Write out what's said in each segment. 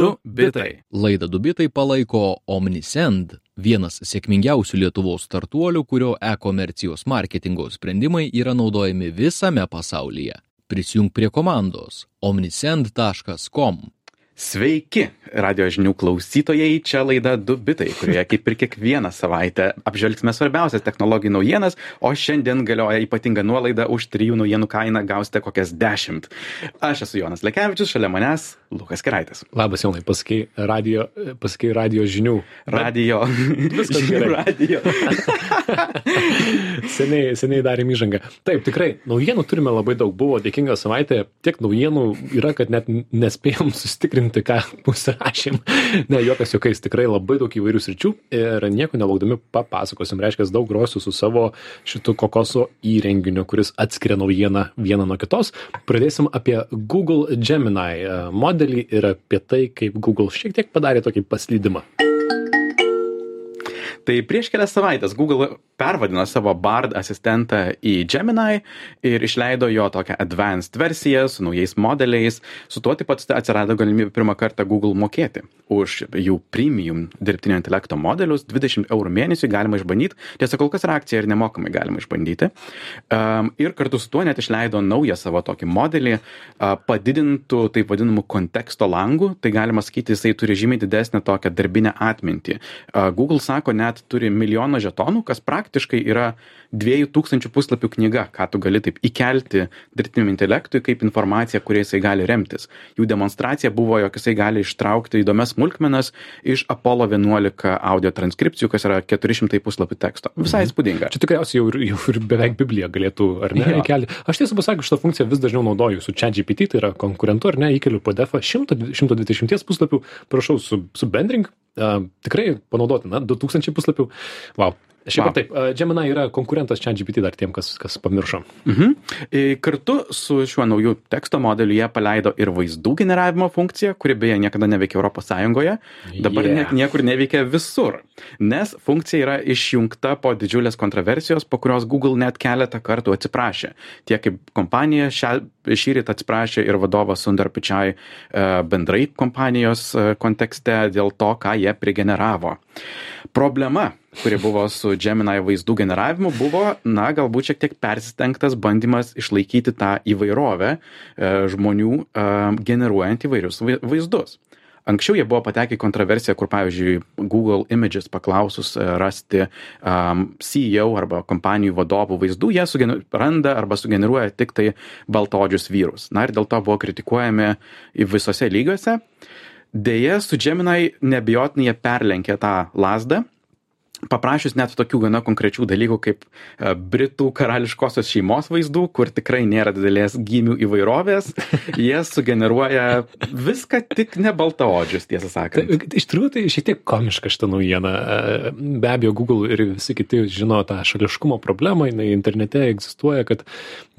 Du bitai. Laidą Dubitai palaiko Omnisend, vienas sėkmingiausių Lietuvos startuolių, kurio e-komercijos marketingo sprendimai yra naudojami visame pasaulyje. Prisijung prie komandos omnisend.com. Sveiki, radio žinių klausytojai, čia laida Du bitai, kurioje kaip ir kiekvieną savaitę apžvelgsime svarbiausias technologijų naujienas, o šiandien galioja ypatinga nuolaida už trijų naujienų kainą gausite kokias dešimt. Aš esu Jonas Lekevičius, šalia manęs Lukas Keraitis. Labas, Jonai, pasakai radio, pasakai radio žinių. Radio. Viskas žinių radio. Seniai, seniai darėm įžangą. Taip, tikrai, naujienų turime labai daug. Buvo dėkinga savaitė, tiek naujienų yra, kad net nespėjom susitikrinti, ką užsirašėm. Ne, jokas jokiais, tikrai labai daug įvairių sričių ir nieko nelaukdami papasakosim. Reiškia, daug grosiu su savo šitu kokoso įrenginiu, kuris atskiria naujieną vieną nuo kitos. Pradėsim apie Google Gemini e, modelį ir apie tai, kaip Google šiek tiek padarė tokį paslydimą. Tai prieš kelias savaitės Google pervadino savo Bard asistentą į Gemini ir išleido jo tokią advanced versiją su naujais modeliais. Su tuo taip pat atsirado galimybė pirmą kartą Google mokėti už jų premium dirbtinio intelekto modelius. 20 eurų mėnesiui galima išbandyti. Tiesa, kol kas yra akcija ir nemokamai galima išbandyti. Um, ir kartu su tuo net išleido naują savo tokį modelį, uh, padidintų taip vadinamų konteksto langų. Tai galima sakyti, jisai turi žymiai didesnę tokią darbinę atmintį. Uh, Google sako, net turi milijoną žetonų, kas praktiškai yra 2000 puslapių knyga, ką tu gali taip įkelti dirbtiniam intelektui kaip informacija, kuria jisai gali remtis. Jų demonstracija buvo, jog jisai gali ištraukti įdomias smulkmenas iš Apollo 11 audio transkripcijų, kas yra 400 puslapių teksto. Visai įspūdinga. Čia tikriausiai jau, ir- jau ir beveik Biblija galėtų, ar ne, įkelti. Aš tiesą pasakius, šitą funkciją vis dažniau naudoju su ChatGPT, tai yra konkurentu, ar ne, įkeliu PDF 100, 120 puslapių, prašau, su, subendrink, uh, tikrai panaudoti, na, 2000 puslapių. Wow. Šiaip Wow. taip, Gemini yra konkurentas ChatGPT dar tiem, kas, kas pamiršo. Mhm. E, Kartu su šiuo nauju teksto modeliu jie paleido ir vaizdų generavimo funkciją, kuri beje niekada neveikia Europos Sąjungoje, dabar Yeah. net niekur neveikia visur, nes funkcija yra išjungta po didžiulės kontroversijos, po kurios Google net keletą kartų atsiprašė. Tiek kaip kompanija šią, šį rytą atsiprašė ir vadovas Sundar Pichai e, bendrai kompanijos e, kontekste dėl to, ką jie prigeneravo. Problema kuri buvo su Gemini vaizdų generavimu, buvo, na, galbūt šiek tiek persistengtas bandymas išlaikyti tą įvairovę e, žmonių e, generuojant įvairius vai- vaizdus. Anksčiau jie buvo patekę į kontroversiją, kur, pavyzdžiui, Google Images paklausus e, rasti um, CEO arba kompanijų vadovų vaizdų, jie sugener- randa arba sugeneruoja tik tai baltodžius vyrus. Na ir dėl to buvo kritikuojami visose lygiuose. Deja, su Gemini nebijotinai jie perlenkė tą lasdą paprašius net tokių gana konkrečių dalykų kaip e, Britų karališkosios šeimos vaizdų, kur tikrai nėra didelės gymių įvairovės, jie sugeneruoja viską tik ne baltaodžius, tiesą sakant. Iš tikrųjų, tai šiek tiek komiška šitą naujieną. E, Be abejo, Google ir visi kiti žino tą šališkumo problemą, jinai internete egzistuoja, kad,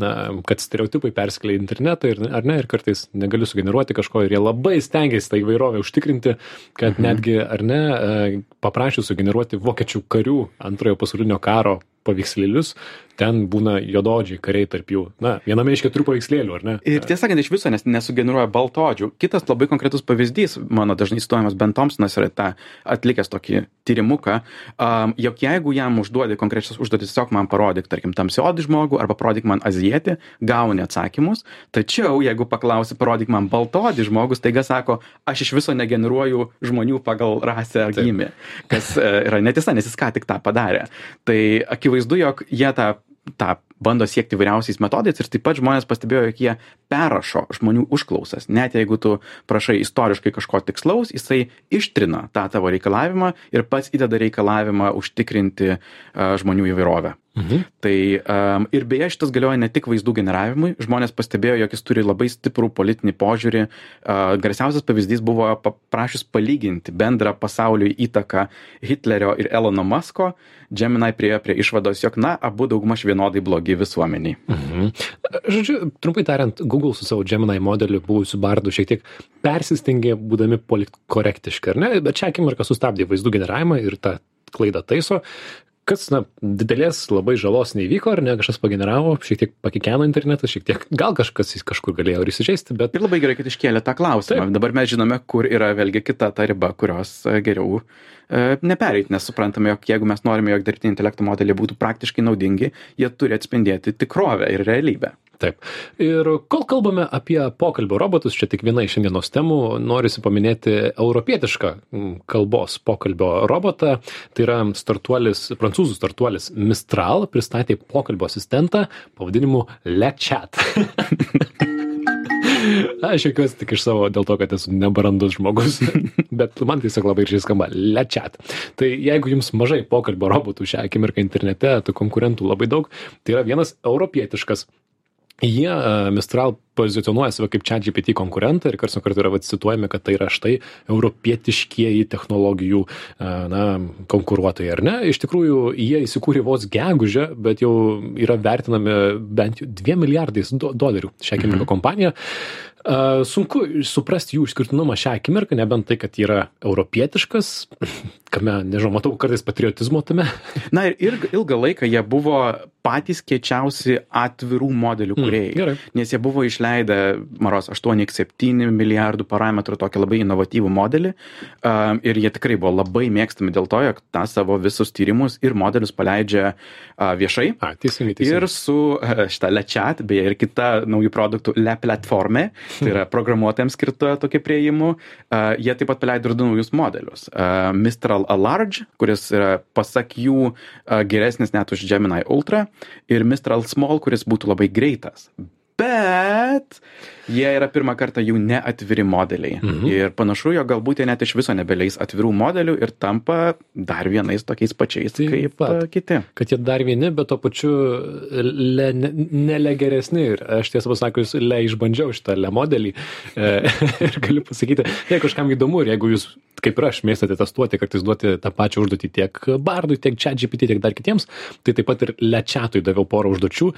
na, kad stereotipai perskelia į internetą ir, ar ne, ir kartais negali sugeneruoti kažko ir jie labai stengiasi tą įvairovę užtikrinti, kad mhm. netgi, ar ne, e, paprašius sugeneruoti vokiečių karių antrojo pasaulinio karo paveikslėlius, ten būna jododžiai kariai tarp jų. Na, viename iš keturių paveikslėlių, ar ne? Ir tiesą sakant, iš viso nes nesugeneruoja baltodžių. Kitas labai konkretus pavyzdys, mano dažnai cituojamas Ben Thompsonas yra tą atlikęs tokį tyrimuką, um, jog jeigu jam užduodi konkrečias užduotis, tiesiog man parodyk, tarkim, tamsiodį žmogų arba parodyk man azijietį, gauni atsakymus. Tačiau, jeigu paklausi, parodyk man baltodį žmogus, taiga sako, aš iš viso negeneruoju žmonių pagal rasę ar gimį, kas e, yra netiesa, nes jis ką tik tą padarė. Tai akivaizdu, jog jie tą tą bando siekti įvairiausiais metodais ir taip pat žmonės pastebėjo, jog jie perrašo žmonių užklausas. Net jeigu tu prašai istoriškai kažko tikslaus, jisai ištrina tą tavo reikalavimą ir pats įdeda reikalavimą užtikrinti žmonių įvairovę. Mhm. Tai um, ir beje šitas galioja ne tik vaizdų generavimui, žmonės pastebėjo, jog jis turi labai stiprų politinį požiūrį. Uh, garsiausias pavyzdys buvo paprašius palyginti bendrą pasaulio įtaką Hitlerio ir Elono Musko. Gemini priejo prie išvados, jog na, abu daugmaž vienodai blogi visuomeniai. Mhm. Žodžiu, trumpai tariant, Google su savo Gemini modeliu buvusiu bardu šiek tiek persistengė, būdami politkorektiški, ar ne? Bet šią akimirką sustabdė vaizdų generavimą ir tą klaidą taiso. Kas na didelės labai žalos neįvyko ar ne kažkas pageneravo šiek tiek pakikeno internetas šiek tiek gal kažkas kažkur galėjo ir įsižeisti bet Ir labai gerai, kad iškėlė tą klausimą. Dabar mes žinome, kur yra vėlgi kita ta riba, kurios e, geriau e, nepereit, nes suprantame, jog jeigu mes norime, jog dirbtinio intelekto modeliai būtų praktiškai naudingi, jie turi atspindėti tikrovę ir realybę. Taip. Ir kol kalbame apie pokalbio robotus, čia tik viena iš šiandienos temų, norisi paminėti europietišką kalbos pokalbio robotą. Tai yra startuolis, prancūzų startuolis Mistral pristatė pokalbio asistentą pavadinimu LeChat. Aš juokiuosi tik iš savo dėl to, kad esu nebrandus žmogus, bet man tiesiog labai ir skamba lečat. Tai jeigu jums mažai pokalbio robotų šią akimirką internete, tų konkurentų labai daug, tai yra vienas europietiškas Jie uh, Mistral pozicionuoja save kaip ChatGPT konkurentą ir karts nuo karto yra vat, cituojami, kad tai yra štai europietiškieji technologijų uh, na, konkuruotojai, ar ne? Iš tikrųjų, jie įsikūrė vos gegužę, bet jau yra vertinami bent 2 milijardais do dolerių šią akimirką mhm. Uh, sunku suprasti jų išskirtinumą šią akimirką, nebent tai, kad yra europietiškas, kame, nežinau, matau kartais patriotizmo tame. Na ir ilgą, ilgą laiką jie buvo patys kiečiausi atvirų modelių kuriejai. Mm, gerai. nes jie buvo išleidę, maros, 8x7 milijardų parametrų tokį labai inovatyvų modelį um, ir jie tikrai buvo labai mėgstami dėl to, jog tą savo visus tyrimus ir modelius paleidžia uh, viešai. A, teisingai, teisingai. Ir su uh, šitą LeChat, beje, ir kita naujų produktų Le Platforme, tai yra programuotojams skirta tokia prieimu, uh, jie taip pat paleido ir du naujus modelius. Uh, Mistral Large, kuris yra pasak jų uh, geresnis net už Gemini Ultra ir Mistral Small, kuris būtų labai greitas. Bet jie yra pirmą kartą jau neatviri modeliai. Mhm. Ir panašu, jog galbūt jie net iš viso nebeleis atvirų modelių ir tampa dar vienais tokiais pačiais Taip kaip pat. kiti. Kad jie dar vieni, bet to pačiu le, nelė geresni. Ir aš tiesą pasakius, le išbandžiau šitą le modelį. E, ir galiu pasakyti, jeigu kažkam įdomu ir jeigu jūs kaip ir aš mėgstate testuoti, kartais duoti tą pačią užduotį tiek Bardui, tiek ChatGPT, tiek dar kitiems, tai taip pat ir Lečatui daviau porą užduočių.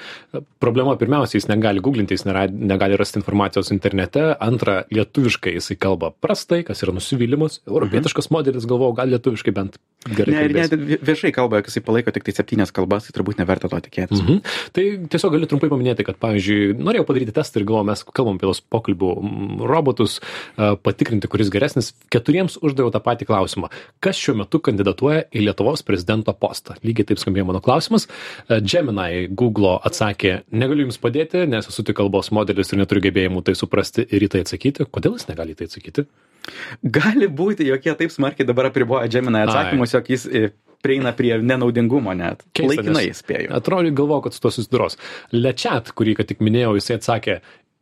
Problema pirmiausia, jis negali googlinti, jis nėra, negali rasti informacijos internete. Antra, lietuviškai jisai kalba prastai, kas yra nusivylimas. Europietiškas mhm. modelis, galvojau, gal lietuviškai bent gerai. Ne, ir net viešai kalba, kad jisai palaiko tik tai septynias kalbas, tai turbūt neverta to tikėtis. Mhm. Tai tiesiog galiu trumpai paminėti, kad, pavyzdžiui, norėjau padaryti testą ir galvoju, mes kalbam apie tos pokalbių robotus, patikrinti, kuris geresnis. Keturiems uždaviau tą patį klausimą. Kas šiuo metu kandidatuoja į Lietuvos prezidento postą? Lygiai taip skambėjo mano klausimas. Gemini Google atsakė, negaliu jums padėti, nes esu tik kalbos modelis ir neturiu gebėjimų tai suprasti ir į tai atsakyti. Kodėl jis negali į tai atsakyti? Gali būti, jog jie taip smarkiai dabar apriboja Gemini atsakymus, jog jis e, prieina prie nenaudingumo net. Keista, Laikinai spėjau. Atrodo, galvoju, kad su to susiduros. Lečat, kurį ką tik minėjau, jisai atsakė,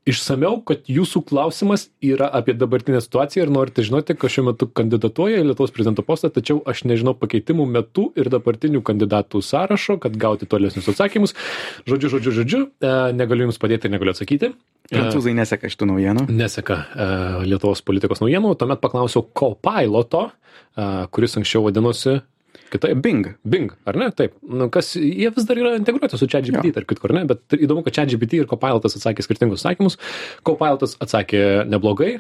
išsamiau kad jūsų klausimas yra apie dabartinę situaciją ir norite žinoti kas šiuo metu kandidatuoja į lietuvos prezidento postą tačiau aš nežinau pakeitimų metu ir dabartinių kandidatų sąrašo kad gauti tolesnius atsakymus žodžiu žodžiu žodžiu e, negaliu jums padėti ir negaliu atsakyti Prancūzai neseka šitų naujienų. Neseka e, Lietuvos politikos naujienų. Tuomet paklausiau Copiloto, e, kuris anksčiau vadinosi Kitaip. Bing. Bing, ar ne? Taip. Nu, kas, jie vis dar yra integruoti su ChatGPT, tarp kitko, ar ne? Bet įdomu, kad ChatGPT ir Copilotas atsakė skirtingus atsakymus. Copilotas atsakė neblogai.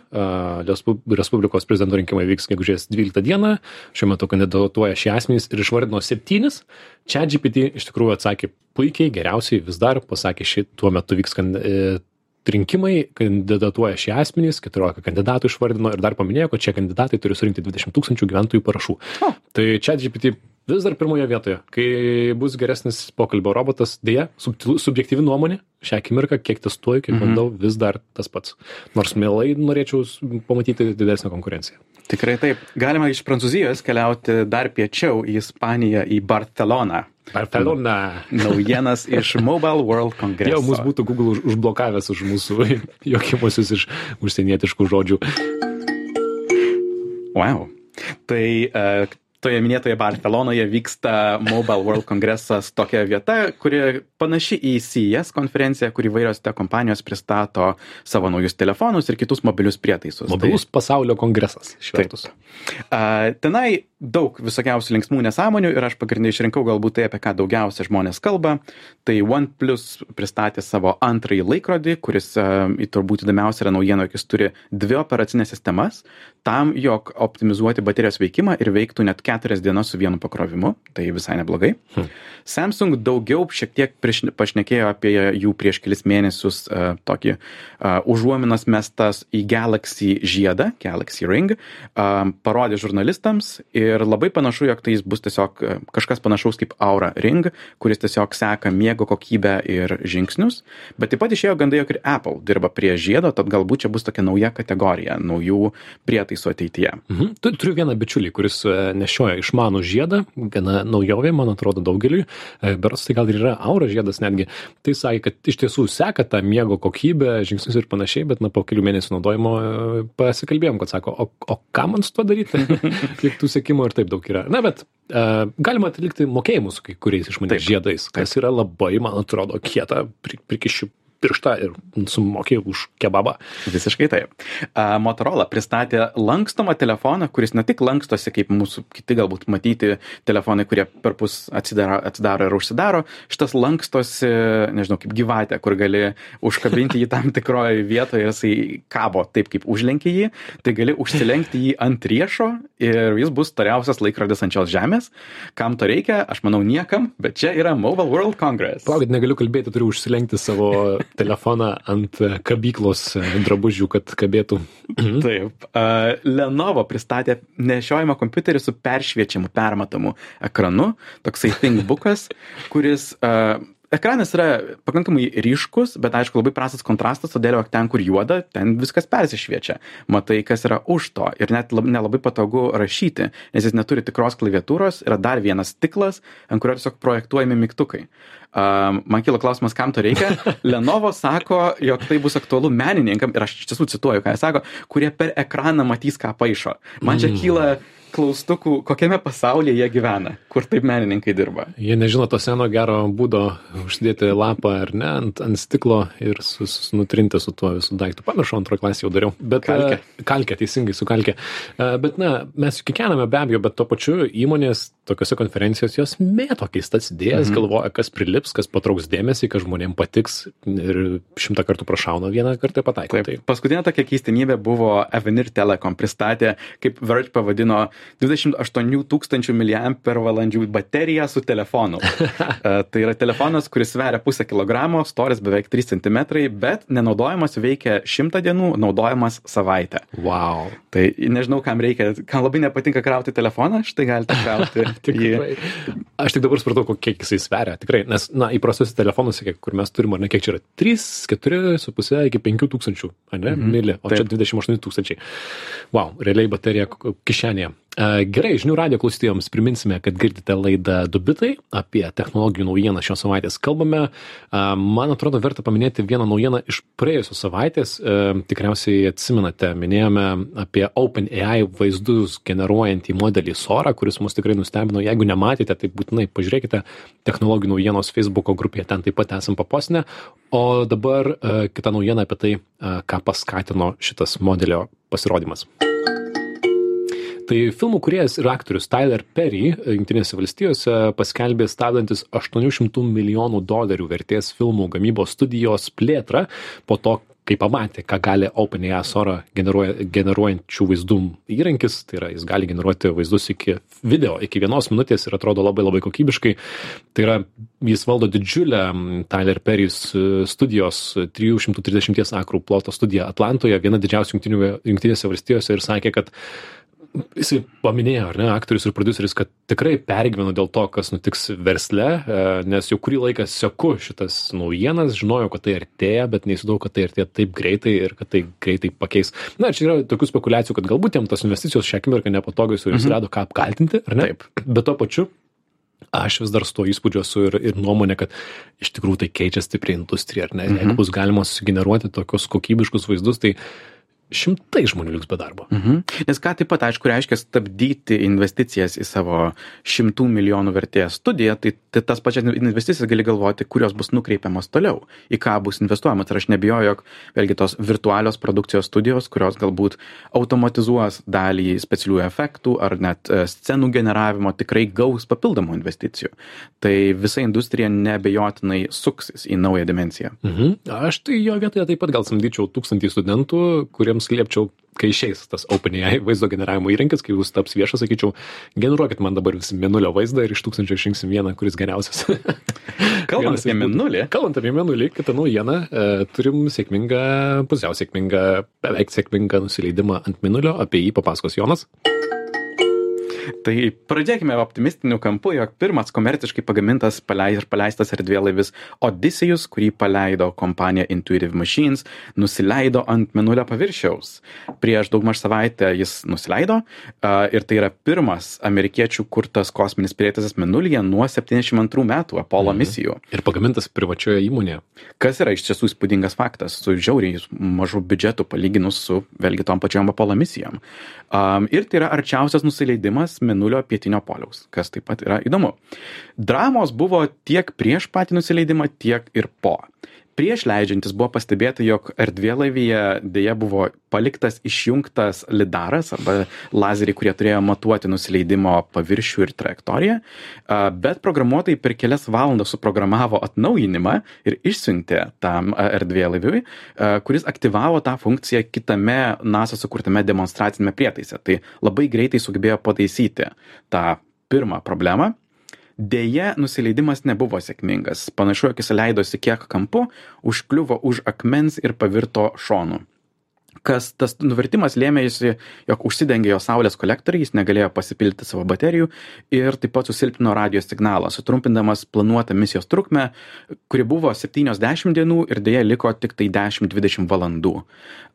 Respublikos prezidento rinkimai vyks gegužės 12 dieną. Šiuo metu kandidatuoja šie asmenys ir išvardino septynis. ChatGPT iš tikrųjų atsakė puikiai, geriausiai vis dar pasakė šį tuo metu vyks kan, e, rinkimai kandidatuoja šie asmenys keturiolika kandidatų išvardino ir dar paminėjo kad šie kandidatai turi surinkti dvidešimt tūkstančių gyventojų parašų. O. tai chatgpt vis dar pirmoje vietoje. Kai bus geresnis pokalbio robotas subtilu subjektyvi nuomonė šią akimirką kiek testuoju kiek mhm. bandau vis dar tas pats. Nors mielai norėčiau pamatyti didesnę konkurenciją. Tikrai taip. Galima iš prancūzijos keliauti dar piečiau į ispaniją į barseloną Barcelona. Naujienas iš Mobile World Congress. Jau mus būtų Google už, užblokavęs už mūsų jokimuosius iš užsienietiškų žodžių. Wow. Tai uh, toje minėtoje Barcelonoje vyksta Mobile World Congressas tokia vieta, kuri panaši į CES konferenciją, kur įvairios te kompanijos pristato savo naujus telefonus ir kitus mobilius prietaisus. Mobilus tai, pasaulio kongresas. Švertus. Uh, tenai daug visokiausių linksmų nesąmonių ir aš pagrindai išrinkau galbūt tai, apie ką daugiausia žmonės kalba. Tai OnePlus pristatė savo antrąjį laikrodį, kuris uh, turbūt įdomiausia yra naujiena, jog jis turi dvi operacinės sistemas tam, jog optimizuoti baterijos veikimą ir veiktų net keturias dienas su vienu pakrovimu, tai visai neblogai. Hmm. Samsung daugiau šiek tiek prieš, pašnekėjo apie jų prieš kelis mėnesius uh, tokį uh, užuominas mestas į Galaxy žiedą, Galaxy Ring, uh, parodė žurnalistams ir labai panašu, jog tai jis bus tiesiog uh, kažkas panašaus kaip Aura Ring, kuris tiesiog seka miego kokybę ir žingsnius, bet taip pat išėjo gandai, jog ir Apple dirba prie žiedo, tad galbūt čia bus tokia nauja kategorija naujų prietaisų ateityje. Mhm. Turiu vieną bičiulį, kuris nešioja išmanų žiedą, gana naujovė, man atrodo, daugeliui E, berods tai gal ir yra aura žiedas netgi, tai sakė, kad iš tiesų seka tą miego kokybę, žingsnius ir panašiai, bet na, po kelių mėnesių naudojimo e, pasikalbėjom, kad sako, o, o ką man su tuo daryti, kiek tų sekimų ir taip daug yra. Na, bet uh, galima atlikti mokėjimus kai kuriais išmaniais žiedais, kas yra labai, man atrodo, kieta, prikišiu pirštą ir sumokė už kebabą. Visiškai taip. Uh, Motorola pristatė lankstomą telefoną, kuris ne tik lankstosi, kaip mūsų kiti galbūt matyti telefonai, kurie per pus atsidaro, atsidaro ir užsidaro. Šitas lankstosi, nežinau, kaip gyvatė, kur gali užkabinti jį tam tikroje vietoje ir jisai kabo taip, kaip užlenkia jį. Tai gali užsilenkti jį ant riešo ir jis bus tariausias laikrodis ant šios žemės. Kam to reikia, aš manau niekam, bet čia yra Mobile World Congress. Palaukit, negaliu kalbėti, turiu užsilenkti savo telefoną ant kabyklos drabužių, kad kabėtų. Mhm. Taip. Uh, Lenovo pristatė nešiojamą kompiuterį su peršviečiamu, permatomu ekranu, toksai ThinkBookas, kuris uh, ekranas yra pakankamai ryškus, bet aišku labai prastas kontrastas, todėl jog ten, kur juoda, ten viskas persišviečia. Matai, kas yra už to. Ir net lab, nelabai patogu rašyti, nes jis neturi tikros klaviatūros, yra dar vienas stiklas, ant kurio tiesiog projektuojami mygtukai. Um, man kilo klausimas, kam to reikia. Lenovo sako, jog tai bus aktualu menininkam, ir aš iš tiesų cituoju, ką jie sako, kurie per ekraną matys, ką paaišo. Man čia mm. Klaustukų, kokiame pasaulyje jie gyvena, kur taip menininkai dirba. Jie nežino to seno gero būdo uždėti lapą ar ne ant, ant stiklo ir sus, nutrinti su tuo visų daiktų. Pamiršau, antroje klasėje jau dariau. Bet, kalkė. Kalkė, teisingai, su kalkė. Bet, na, mes kikename be abejo, bet tuo pačiu įmonės tokiuose konferencijose jos mėto keistas idėjas, mhm. galvoja, kas prilips, kas patrauks dėmesį, kas žmonėms patiks ir šimtą kartų prašauna, vieną kartą pataiko. Taip. Tai. Paskutinė tokia keistenybė buvo Avenir Telecom pristatė, kaip Verge pavadino 28 tūkstančių mAh bateriją su telefonu. E, tai yra telefonas, kuris sveria pusę kilogramo, storis beveik 3 cm, bet nenaudojamas veikia 100 dienų, naudojamas savaitę. Wow. Tai nežinau, kam reikia, kam labai nepatinka krauti telefoną, štai galite krauti. jį. Aš tik dabar supratau, kiek jisai sveria. Tikrai, nes, na, įprastuose telefonuose, kur mes turime, ar ne, kiek čia yra? 3, 4,5 iki 5 tūkstančių, ar ne, mm -hmm. mili, o Taip. čia 28 tūkstančiai. Wow, realiai baterija kišenėje. Gerai, žinių radio klausytojams priminsime, kad girdite laidą Dubitai apie technologijų naujieną šios savaitės. Kalbame, man atrodo, verta paminėti vieną naujieną iš praėjusios savaitės. Tikriausiai atsimenate, minėjome apie OpenAI vaizdus generuojantį modelį Sora, kuris mus tikrai nustebino. Jeigu nematėte, tai būtinai pažiūrėkite technologijų naujienos Facebook'o grupėje, ten taip pat esam papostinę. O dabar kita naujiena apie tai, ką paskatino šitas modelio pasirodymas. Tai filmų kuriejas ir aktorius Tyler Perry Junktinėse valstijose paskelbė stabdantis 800 milijonų dolerių vertės filmų gamybos studijos plėtrą po to, kai pamatė, ką gali OpenAI Sora generuoja, generuojančių vaizdų įrankis, tai yra jis gali generuoti vaizdus iki video, iki vienos minutės ir atrodo labai labai kokybiškai. Tai yra, jis valdo didžiulę Tyler Perry's studijos 330 akrų ploto studiją Atlantoje, viena didžiausių jungtinėse valstijose ir sakė, kad jisai paminėjo, ar ne, aktorius ir produceris, kad tikrai pergyveno dėl to, kas nutiks versle, e, nes jau kurį laiką seku šitas naujienas, žinojau, kad tai artėja, bet neįsidau, kad tai artėja taip greitai ir kad tai greitai pakeis. Na, čia yra tokių spekulacijų, kad galbūt jam tos investicijos šią akimirką nepatogios ir jis mhm. rado ką apkaltinti, ar ne? Taip. Bet to pačiu aš vis dar su to įspūdžiu esu ir, ir nuomonė, kad iš tikrųjų tai keičia stipriai industriją, ar ne? Mhm. Jeigu bus galima sugeneruoti tokius kokybiškus vaizdus, tai šimtai žmonių liks be darbo. Mhm. Nes ką taip pat, aišku, reiškia stabdyti investicijas į savo šimtų milijonų vertės studiją, tai, tai tas pačias investicijas gali galvoti, kurios bus nukreipiamas toliau, į ką bus investuojama. Ir aš nebijoju, jog vėlgi tos virtualios produkcijos studijos, kurios galbūt automatizuos dalį specialių efektų ar net e, scenų generavimo, tikrai gaus papildomų investicijų. Tai visa industrija nebejotinai suksis į naują dimensiją. Mhm. Aš tai jo vietoje taip pat gal samdyčiau tūkstantį studentų, kuriems liepčiau, kai išeis tas OpenAI vaizdo generavimo įrankis, kai jūs taps viešas, sakyčiau, generuokit man dabar visi minulio vaizdą ir iš tūkstančio išrinksim vieną, kuris geriausias. Kalbant apie minulį, Kalbant apie minulį, kitą naujieną, e, turim sėkmingą, pusiau sėkmingą, beveik sėkmingą nusileidimą ant minulio, apie jį papasakos Jonas. Tai pradėkime optimistiniu kampu, jog pirmas komerciškai pagamintas palei- ir paleistas erdvėlaivis Odysseus, kurį paleido kompanija Intuitive Machines, nusileido ant menulio paviršiaus. Prieš daugmaž savaitę jis nusileido ir tai yra pirmas amerikiečių kurtas kosminis prietaisas menulyje nuo 72 metų Apollo Mhm. misijų. Ir pagamintas privačioje įmonėje. Kas yra iš tiesų įspūdingas faktas, su žiauriai mažu biudžetu palyginus su vėlgi tom pačiom Apollo misijom. Um, ir tai yra arčiausias nusileidimas Menulio pietinio poliaus, kas taip pat yra įdomu. Dramos buvo tiek prieš patį nusileidimą, tiek ir po. Prieš leidžiantis buvo pastebėta, jog erdvėlaivyje dėja buvo paliktas išjungtas lidaras arba lazeriai, kurie turėjo matuoti nusileidimo paviršių ir trajektoriją, a, bet programuotojai per kelias valandas suprogramavo atnaujinimą ir išsiuntė tam erdvėlaiviui, a, kuris aktyvavo tą funkciją kitame NASA sukurtame demonstracinėme prietaise. Tai labai greitai sugebėjo pataisyti tą pirmą problemą. Deja, nusileidimas nebuvo sėkmingas. Panašu, jog jis leidosi kiek kampu, užkliuvo už akmens ir pavirto šonu. Kas tas nuvertimas lėmėsi, jog užsidengė jo saulės kolektoriai, jis negalėjo pasipilti savo baterijų ir taip pat susilpnino radio signalą, sutrumpindamas planuotą misijos trukmę, kuri buvo 70 dienų ir dėja liko tik tai 10-20 valandų.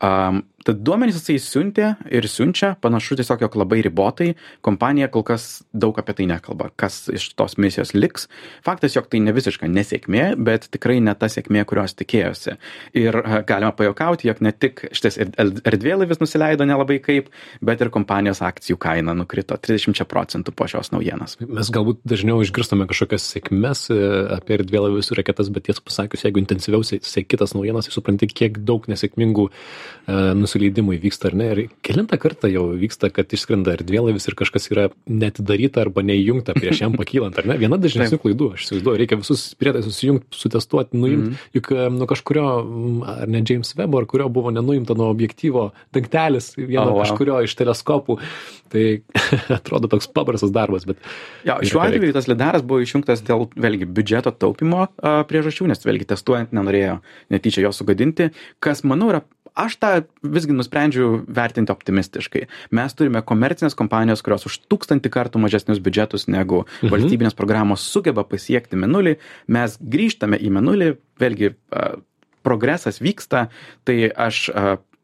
Um, tad duomenys jisai siuntė ir siunčia, panašu tiesiog, jog labai ribotai, kompanija kol kas daug apie tai nekalba, kas iš tos misijos liks. Faktas, jog tai ne visiška nesėkmė, bet tikrai ne ta sėkmė, kurios tikėjosi. Ir a, galima pajokauti, jog ne tik šitas er- er- erdvėlaivis nusileido nelabai kaip, bet ir kompanijos akcijų kaina nukrito 30 procentų po šios naujienos. Mes galbūt dažniau išgirstame kažkokias sėkmes e, apie erdvėlaivius ir raketas, bet tiesą pasakius, jeigu intensyviau se- seki tas naujienas, tai supranti, kiek daug nesėkmingų e, nusileidimų įvyksta, ar ne? Ir kelintą kartą jau vyksta, kad išskrenda erdvėlaivis ir kažkas yra netidaryta arba neįjungta prieš jam pakylant, ar ne? Viena dažnesnių klaidų, aš įsivaizduoju, reikia visus prietaisus sujungti, sutestuoti, nuimti, mm. juk e, nuo kažkurio, ar ne James Webb, ar kurio buvo nenuimta nuo objektyvo dangtelis, vieno Oh, wow. kažkurio iš teleskopų, tai atrodo toks paprastas darbas, bet Jo, šiuo atveju tas lidaras buvo išjungtas dėl vėlgi biudžeto taupimo a, priežasčių, nes vėlgi testuojant nenorėjo netyčia jo sugadinti, kas manau yra. Aš tą visgi nusprendžiau vertinti optimistiškai. Mes turime komercinės kompanijos, kurios už tūkstantį kartų mažesnius biudžetus negu mhm. valstybinės programos sugeba pasiekti menulį. Mes grįžtame į menulį, vėlgi progresas vyksta, tai aš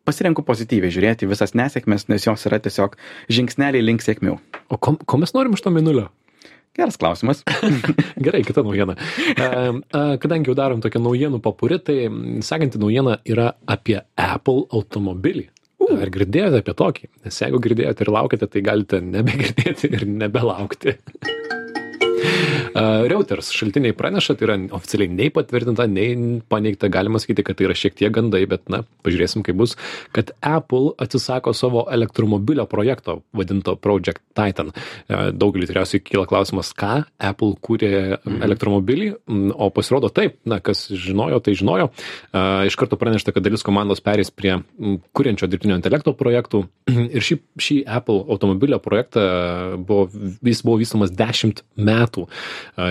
pasirenku pozityviai žiūrėti į visas nesėkmes, nes jos yra tiesiog žingsneliai link sėkmių. O ko, ko mes norim iš to minulio? Geras klausimas. Gerai, kita naujiena. Kadangi jau darom tokią naujienų papurį, tai sekanti naujiena yra apie Apple automobilį. Ar girdėjote apie tokį? Nes jeigu girdėjote ir laukite, tai galite nebegirdėti ir nebelaukti. Reuters šaltiniai praneša, tai yra oficialiai nei patvirtinta, nei paneigta, galima sakyti, kad tai yra šiek tiek gandai, bet na, pažiūrėsim, kaip bus, kad Apple atsisako savo elektromobilio projekto, vadinto Project Titan. Daugelį tikriausiai kyla klausimas, ką Apple kūrė elektromobilį, m, o pasirodo taip, na, kas žinojo, tai žinojo. Iš karto pranešta, kad dalis komandos perės prie kuriančio dirbtinio intelekto projektų ir šį, šį Apple automobilio projektą buvo, jis buvo vystomas 10 metų A,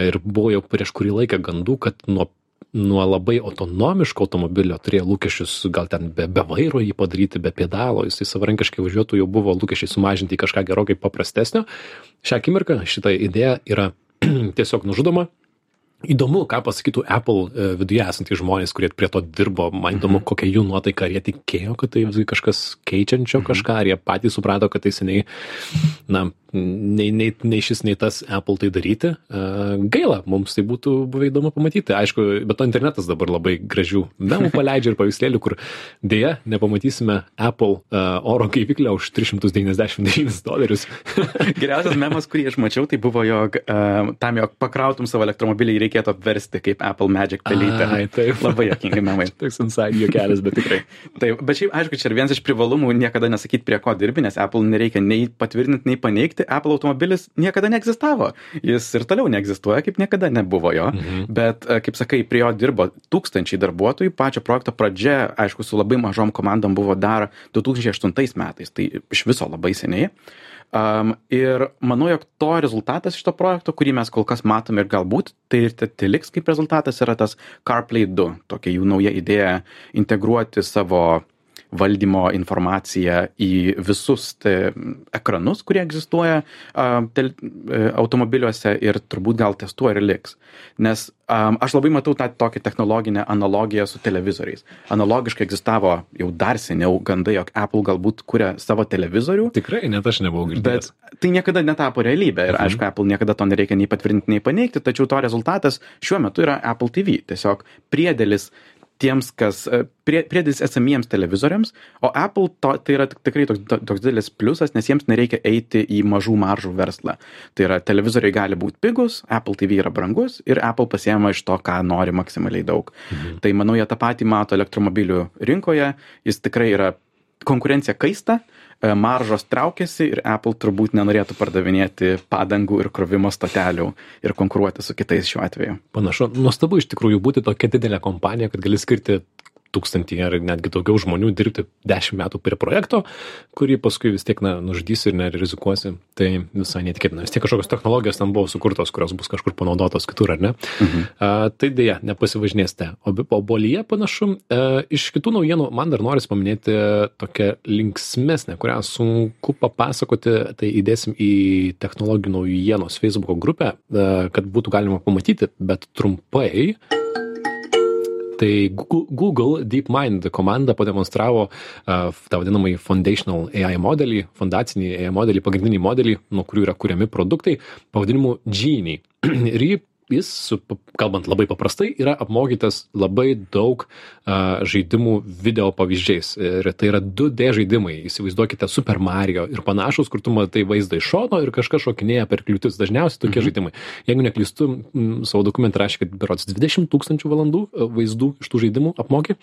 ir buvo jau prieš kurį laiką gandų, kad nuo nuo labai autonomiško automobilio turėjo lūkesčius gal ten be, be vairo jį padaryti, be pedalo, jisai savarankiškai važiuotų, jau buvo lūkesčiai sumažinti į kažką gerokai paprastesnio. Šią akimirką šita idėja yra tiesiog nužudoma. Įdomu, ką pasakytų Apple e, viduje esantys žmonės, kurie prie to dirbo. Man įdomu, kokia jų nuotaika, ar jie tikėjo, kad tai kažkas keičiančio kažką, ar jie patys suprato, kad tai seniai, na, nei, nei, nei šis, nei tas Apple tai daryti. Gaila, mums tai būtų buvę įdomu pamatyti. Aišku, bet to internetas dabar labai gražių memų paleidžia ir pavyzdėlių, kur dėja nepamatysime Apple oro gaiviklio už 399 dolerius. Geriausias memas, kurį aš mačiau, tai buvo, jog tam, jog pakrautum savo elektromobilį, reikėtų apversti kaip Apple Magic pelytę. Ai, taip. Labai jokingi memai. Toks inside juokelis, bet tikrai. Taip, bet šiaip, aišku, čia ir vienas iš privalumų niekada nesakyti, prie ko dirbi, nes Apple nereikia nei patvirtinti, nei paneigti. Apple automobilis niekada neegzistavo. Jis ir toliau neegzistuoja, kaip niekada nebuvo jo. Mhm. Bet, e, kaip sakai, prie jo dirbo tūkstančiai darbuotojų. Pačio projekto pradžia, aišku, su labai mažom komandom buvo dar 2008 metais. Tai iš viso labai seniai. Um, ir manau, jog to rezultatas šito projekto, kurį mes kol kas matome ir galbūt tai ir tai liks kaip rezultatas, yra tas CarPlay 2, tokia jų nauja idėja integruoti savo valdymo informaciją į visus te, ekranus, kurie egzistuoja a, tel, e, automobiliuose ir turbūt gal testuoja ir liks. Nes a, aš labai matau tą tokią technologinę analogiją su televizoriais. Analogiškai egzistavo jau dar seniau gandai, jog Apple galbūt kuria savo televizorių. Tikrai, net aš nebuvau girdėjęs. Bet tai niekada netapo realybė ir mhm. aišku, Apple niekada to nereikia nei patvirtinti, nei paneigti, tačiau to rezultatas šiuo metu yra Apple TV. Tiesiog priedėlis tiems, kas e, prie, priedis esamiems televizoriams, o Apple to, tai yra tikrai toks, toks didelis pliusas, nes jiems nereikia eiti į mažų maržų verslą. Tai yra televizoriai gali būti pigus, Apple TV yra brangus ir Apple pasiema iš to, ką nori maksimaliai daug. Mhm. Tai manau, jie tą patį mato elektromobilių rinkoje, jis tikrai yra konkurencija kaista, E, maržos traukiasi ir Apple turbūt nenorėtų pardavinėti padangų ir krovimo stotelių ir konkuruoti su kitais šiuo atveju. Panašu, nuostabu iš tikrųjų būti tokia didelė kompanija, kad gali skirti tūkstantį ar netgi daugiau žmonių dirbti dešimt metų prie projekto, kurį paskui vis tiek na, nužudysi ir nerizikuosi. Tai visai netikėtina. Vis tiek kažkokios technologijos tam buvo sukurtos, kurios bus kažkur panaudotos kitur, ar ne? Mhm. A, tai dėja, nepasivažinėsite. O obolyje panašu, a, e, iš kitų naujienų man dar noris paminėti tokią linksmesnę, kurią sunku papasakoti, tai įdėsim į technologijų naujienos Facebook grupę, a, e, kad būtų galima pamatyti, bet trumpai tai google deepmind komanda pademonstravo tą vadinamąjį foundational ai modelį fondacinį ai modelį pagrindinį modelį nuo kurių yra kuriami produktai pavadinimu genie. Ir jį jis su kalbant labai paprastai yra apmokytas labai daug a, žaidimų video pavyzdžiais. Ir tai yra 2D žaidimai. Įsivaizduokite Super Mario ir panašus kur tu matai vaizdą iš šono ir kažkas šokinėja per kliūtis. Dažniausiai tokie mhm. žaidimai. Jeigu neklystu m, savo dokumente rašė kad berods 20 tūkstančių valandų vaizdų iš tų žaidimų apmokė.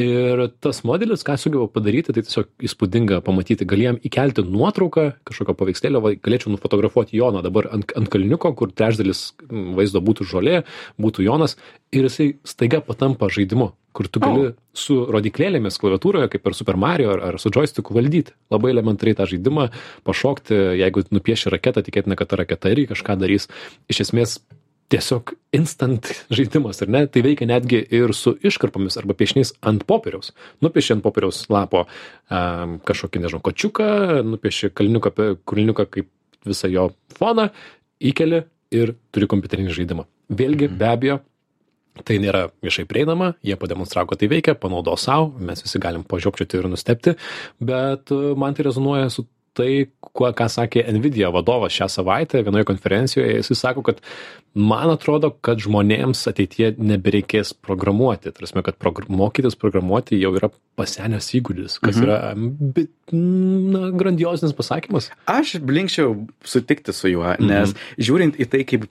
Ir tas modelis ką sugeba padaryti tai tiesiog įspūdinga pamatyti. Gali jam įkelti nuotrauką kažkokio paveikslėlio galėčiau nufotografuoti Joną dabar ant ant kalniuko kur trečdalis vaizdo būtų žolė, būtų Jonas ir jisai staiga patampa žaidimu, kur tu gali oh. su rodiklėlėmis klaviatūroje, kaip per Super Mario ar, ar su joysticku valdyti. Labai elementariai tą žaidimą, pašokti, jeigu nupieši raketą, tikėtina, kad ta raketa irgi kažką darys. Iš esmės tiesiog instant žaidimas, ar ne? Tai veikia netgi ir su iškarpomis arba piešiniais ant popieriaus. Nupieši ant popieriaus lapo um, kažkokį, nežinau, kočiuką, nupieši kalniuką, kalniuką kaip visą jo foną, įkeli ir turi kompiuterinį žaidimą. Vėlgi, be abejo, tai nėra viešai prieinama, jie pademonstravo, kad tai veikia, panaudo savo, mes visi galim pažiopčioti ir nustepti, bet e, man tai rezonuoja su tai, kuo, ką sakė Nvidia vadovas šią savaitę vienoje konferencijoje, jis sako, kad man atrodo, kad žmonėms ateityje nebereikės programuoti. Tarsi, kad progr mokytis programuoti jau yra pasenęs įgūdis, kas mhm. yra bet, na, grandiosinis pasakymas. Aš blinkščiau sutikti su juo, nes mhm. žiūrint į tai, kaip,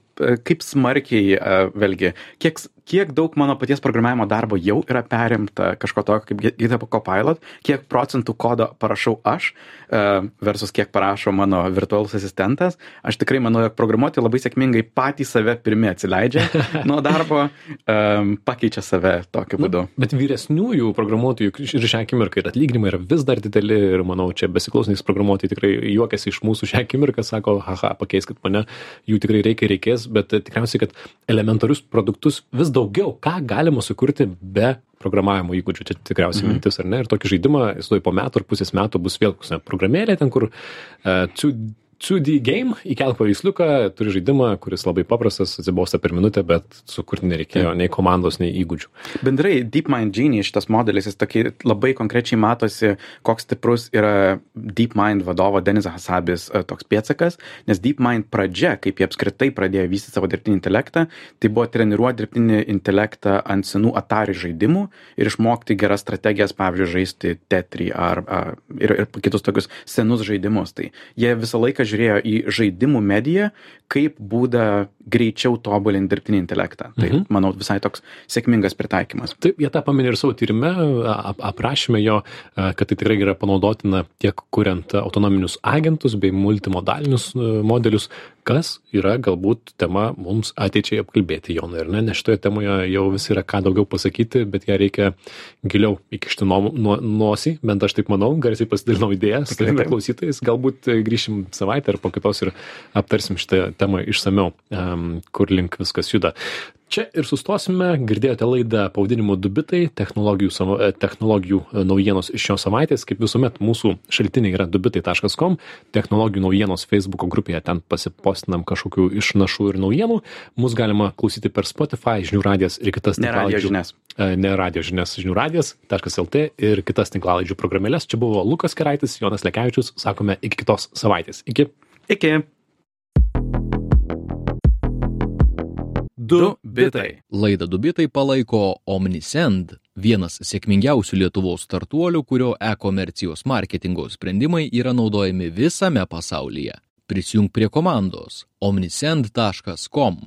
kaip smarkiai, vėlgi, kiek kiek daug mano paties programavimo darbo jau yra perimta kažko tokio kaip GitHub Copilot, kiek procentų kodo parašau aš uh, versus kiek parašo mano virtualus asistentas, aš tikrai manau, jog programuoti labai sėkmingai patys save pirmi atsileidžia nuo darbo, um, pakeičia save tokiu būdu. Na, bet vyresniųjų programuotojų ir šią akimirką ir atlyginimai yra vis dar dideli ir manau, čia besiklausnys programuotojai tikrai juokiasi iš mūsų šią akimirką, sako, haha, pakeiskit mane, jų tikrai reikia, reikės, bet tikriausiai, kad elementarius produktus vis daugiau, ką galima sukurti be programavimo įgūdžių, čia tikriausiai mm. mintis, ar ne? Ir tokį žaidimą, jis po metų ar pusės metų bus vėl programėlė ten, kur uh, 2D game, įkelk paveiksliuką, turi žaidimą, kuris labai paprastas, atsibosta per minutę, bet sukurti nereikėjo nei komandos, nei įgūdžių. Bendrai DeepMind Genie šitas modelis, jis tokį labai konkrečiai matosi, koks stiprus yra DeepMind vadovo Denis Hasabis e, toks pėtsakas, nes DeepMind pradžia, kaip jie apskritai pradėjo vystyti savo dirbtinį intelektą, tai buvo treniruoti dirbtinį intelektą ant senų Atari žaidimų ir išmokti geras strategijas, pavyzdžiui, žaisti Tetri ar, ar ir, ir kitus tokius senus žaidimus. Tai jie visą laiką pažiūrėjo į žaidimų mediją kaip būdą greičiau tobulint dirbtinį intelektą tai Mhm. manau visai toks sėkmingas pritaikymas Taip, jie tą paminė ir savo tyrime, ap, aprašyme jo, kad tai tikrai yra panaudotina tiek kuriant autonominius agentus bei multimodalinius e, modelius, kas yra galbūt tema mums ateičiai apkalbėti, Jonai, ir ne, nes šitoje temoje jau vis yra ką daugiau pasakyti, bet ją reikia giliau įkišti nuo, nuo, nosį, bent aš taip manau, garsiai pasidalinau tavimi taip. klausytais, galbūt e, grįšim savaitę ar po kitos ir aptarsim šitą temą išsameu, kur link viskas juda. Čia ir sustosime. Girdėjote laidą pavadinimu Dubitai, technologijų, e, technologijų e, naujienos iš šios savaitės. Kaip visuomet, mūsų šaltiniai yra dubitai.com, technologijų naujienos Facebook grupėje, ten pasipostinam kažkokių išnašų ir naujienų. Mūsų galima klausyti per Spotify, žinių radijas ir kitas tinklalaidžių- žinias e, ne radio žinias žinių radijas.lt ir kitas tinklalaidžių programėlės. Čia buvo Lukas Keraitis, Jonas Lekevičius. Sakome iki kitos savaitės. Iki. Iki du bitai Laidą Dubitai palaiko Omnisend, vienas sėkmingiausių Lietuvos startuolių, kurio e-komercijos marketingo sprendimai yra naudojami visame pasaulyje. Prisijung prie komandos omnisend.com.